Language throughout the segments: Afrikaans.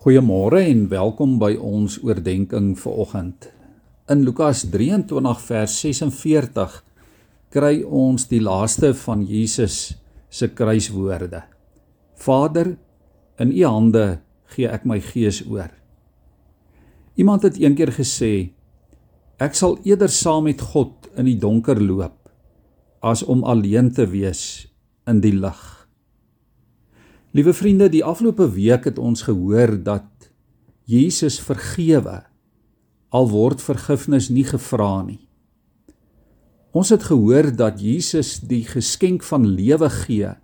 Goeiemôre en welkom by ons oordeenking vir oggend. In Lukas 23 vers 46 kry ons die laaste van Jesus se kruiswoorde. Vader, in U hande gee ek my gees oor. Iemand het eendag gesê, ek sal eerder saam met God in die donker loop as om alleen te wees in die lig. Liewe vriende, die afgelope week het ons gehoor dat Jesus vergewe al word vergifnis nie gevra nie. Ons het gehoor dat Jesus die geskenk van lewe gee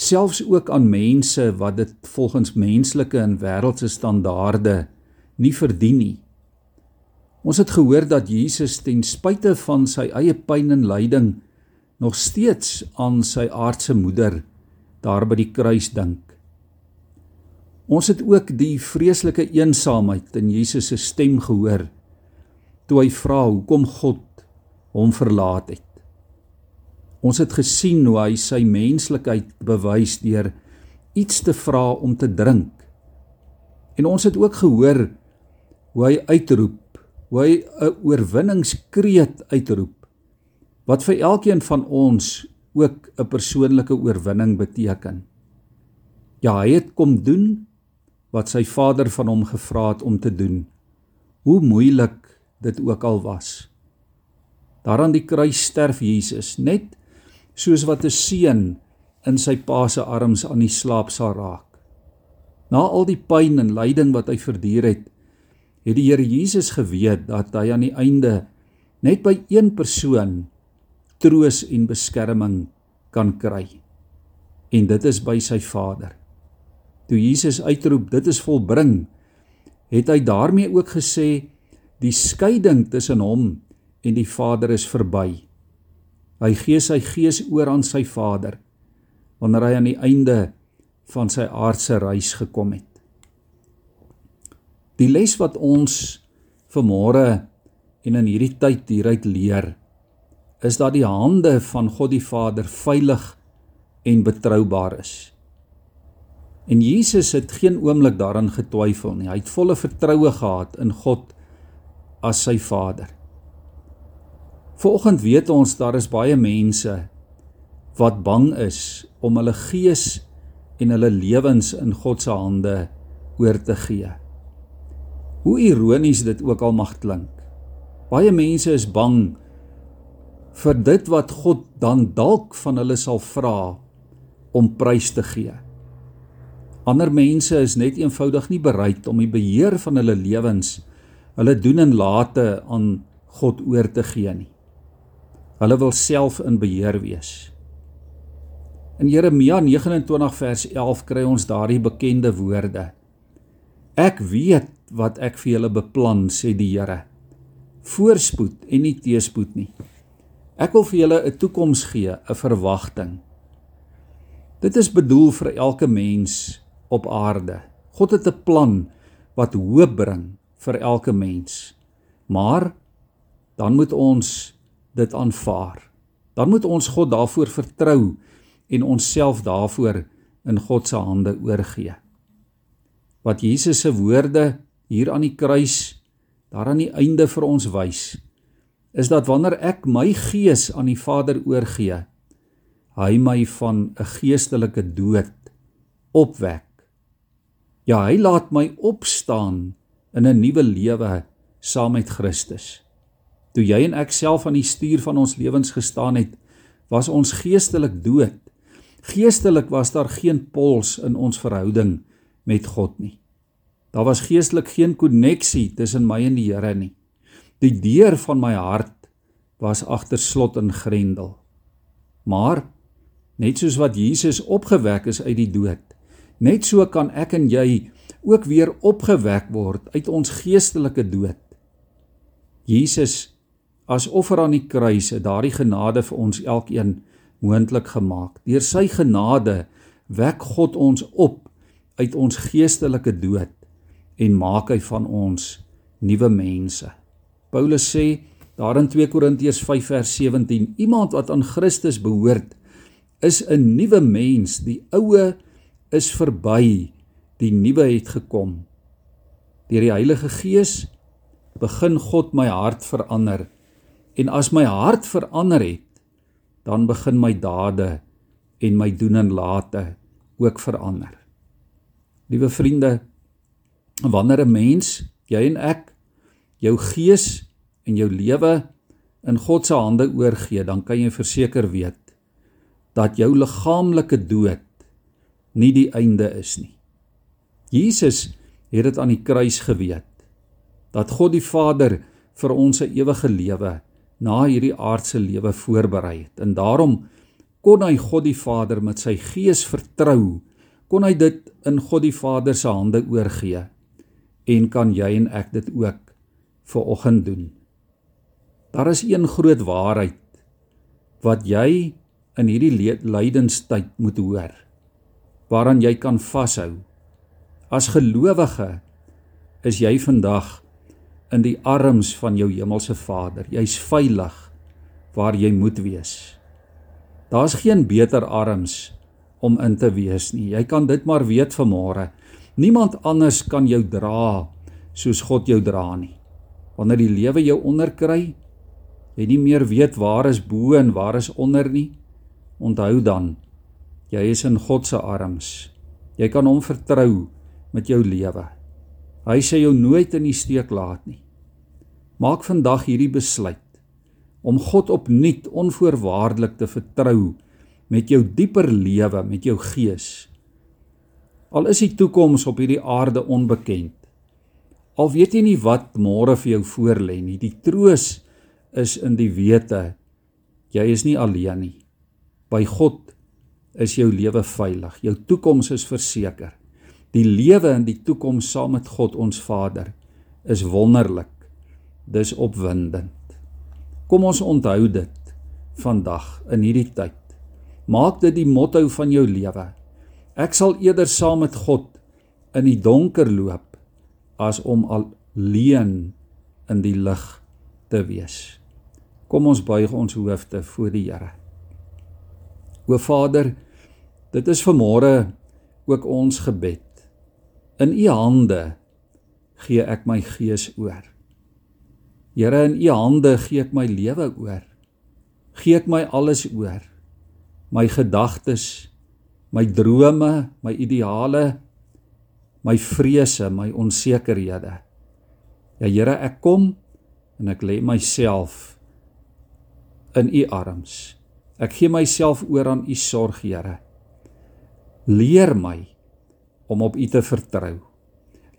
selfs ook aan mense wat dit volgens menslike en wêreldse standaarde nie verdien nie. Ons het gehoor dat Jesus ten spyte van sy eie pyn en lyding nog steeds aan sy aardse moeder daar by die kruis dink. Ons het ook die vreeslike eensaamheid in Jesus se stem gehoor toe hy vra hoekom God hom verlaat het. Ons het gesien hoe hy sy menslikheid bewys deur iets te vra om te drink. En ons het ook gehoor hoe hy uitroep, hoe hy 'n oorwinningskreet uitroep wat vir elkeen van ons ook 'n persoonlike oorwinning beteken. Ja, hy het kom doen wat sy Vader van hom gevra het om te doen. Hoe moeilik dit ook al was. Daar aan die kruis sterf Jesus net soos wat 'n seun in sy pa se arms aan die slaap sal raak. Na al die pyn en lyding wat hy verduur het, het die Here Jesus geweet dat hy aan die einde net by een persoon troos en beskerming kan kry. En dit is by sy Vader. Toe Jesus uitroep dit is volbring, het hy daarmee ook gesê die skeiding tussen hom en die Vader is verby. Hy gee sy gees oor aan sy Vader wanneer hy aan die einde van sy aardse reis gekom het. Die les wat ons vanmôre en in hierdie tyd hieruit leer is dat die hande van God die Vader veilig en betroubaar is. En Jesus het geen oomblik daaraan getwyfel nie. Hy het volle vertroue gehad in God as sy Vader. Vanoggend weet ons daar is baie mense wat bang is om hulle gees en hulle lewens in God se hande oor te gee. Hoe ironies dit ook al mag klink. Baie mense is bang vir dit wat God dan dalk van hulle sal vra om prys te gee. Ander mense is net eenvoudig nie bereid om die beheer van hulle lewens, hulle doen en late aan God oor te gee nie. Hulle wil self in beheer wees. In Jeremia 29 vers 11 kry ons daardie bekende woorde: Ek weet wat ek vir julle beplan, sê die Here. Voorspoed en nie teëspoed nie Ek wil vir julle 'n toekoms gee, 'n verwagting. Dit is bedoel vir elke mens op aarde. God het 'n plan wat hoop bring vir elke mens. Maar dan moet ons dit aanvaar. Dan moet ons God daarvoor vertrou en onsself daarvoor in God se hande oorgee. Wat Jesus se woorde hier aan die kruis daar aan die einde vir ons wys, is dat wanneer ek my gees aan die Vader oorgee, hy my van 'n geestelike dood opwek. Ja, hy laat my opstaan in 'n nuwe lewe saam met Christus. Toe jy en ek self aan die stuur van ons lewens gestaan het, was ons geestelik dood. Geestelik was daar geen pols in ons verhouding met God nie. Daar was geestelik geen koneksie tussen my en die Here nie. Die deur van my hart was agter slot en grendel. Maar net soos wat Jesus opgewek is uit die dood, net so kan ek en jy ook weer opgewek word uit ons geestelike dood. Jesus as offer aan die kruis het daardie genade vir ons elkeen moontlik gemaak. Deur sy genade wek God ons op uit ons geestelike dood en maak hy van ons nuwe mense. Paulus sê daar in 2 Korintiërs 5 vers 17: Iemand wat aan Christus behoort, is 'n nuwe mens. Die ou is verby die nuwe het gekom. Deur die Heilige Gees begin God my hart verander. En as my hart verander het, dan begin my dade en my doen en late ook verander. Liewe vriende, wanneer 'n mens, jy en ek, jou gees en jou lewe in God se hande oorgee, dan kan jy verseker weet dat jou liggaamlike dood nie die einde is nie. Jesus het dit aan die kruis geweet dat God die Vader vir ons 'n ewige lewe na hierdie aardse lewe voorberei het. En daarom kon hy God die Vader met sy gees vertrou, kon hy dit in God die Vader se hande oorgee en kan jy en ek dit ook vir oggend doen. Daar is een groot waarheid wat jy in hierdie lydenstyd moet hoor waaraan jy kan vashou. As gelowige is jy vandag in die arms van jou hemelse Vader. Jy's veilig waar jy moet wees. Daar's geen beter arms om in te wees nie. Jy kan dit maar weet vanmôre. Niemand anders kan jou dra soos God jou dra nie. Wanneer die lewe jou onderkry, jy nie meer weet waar is bo en waar is onder nie, onthou dan jy is in God se arms. Jy kan hom vertrou met jou lewe. Hy sê jou nooit in die steek laat nie. Maak vandag hierdie besluit om God opnuut onvoorwaardelik te vertrou met jou dieper lewe, met jou gees. Al is die toekoms op hierdie aarde onbekend. Al weet jy nie wat môre vir jou voorlê nie, die troos is in die wete jy is nie alleen nie. By God is jou lewe veilig. Jou toekoms is verseker. Die lewe in die toekoms saam met God ons Vader is wonderlik. Dis opwindend. Kom ons onthou dit vandag in hierdie tyd. Maak dit die motto van jou lewe. Ek sal eerder saam met God in die donker loop as om alleen in die lig te wees. Kom ons buig ons hoofde voor die Here. O Vader, dit is vanmôre ook ons gebed. In U hande gee ek my gees oor. Here, in U hande gee ek my lewe oor. Gee ek my alles oor. My gedagtes, my drome, my ideale, my vrese, my onsekerhede. Ja Here, ek kom en ek lê myself in U arms. Ek gee myself oor aan u sorg, Here. Leer my om op u te vertrou.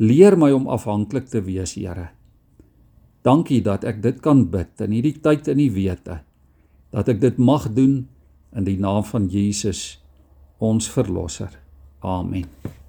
Leer my om afhanklik te wees, Here. Dankie dat ek dit kan bid in hierdie tyd in die wete dat ek dit mag doen in die naam van Jesus ons verlosser. Amen.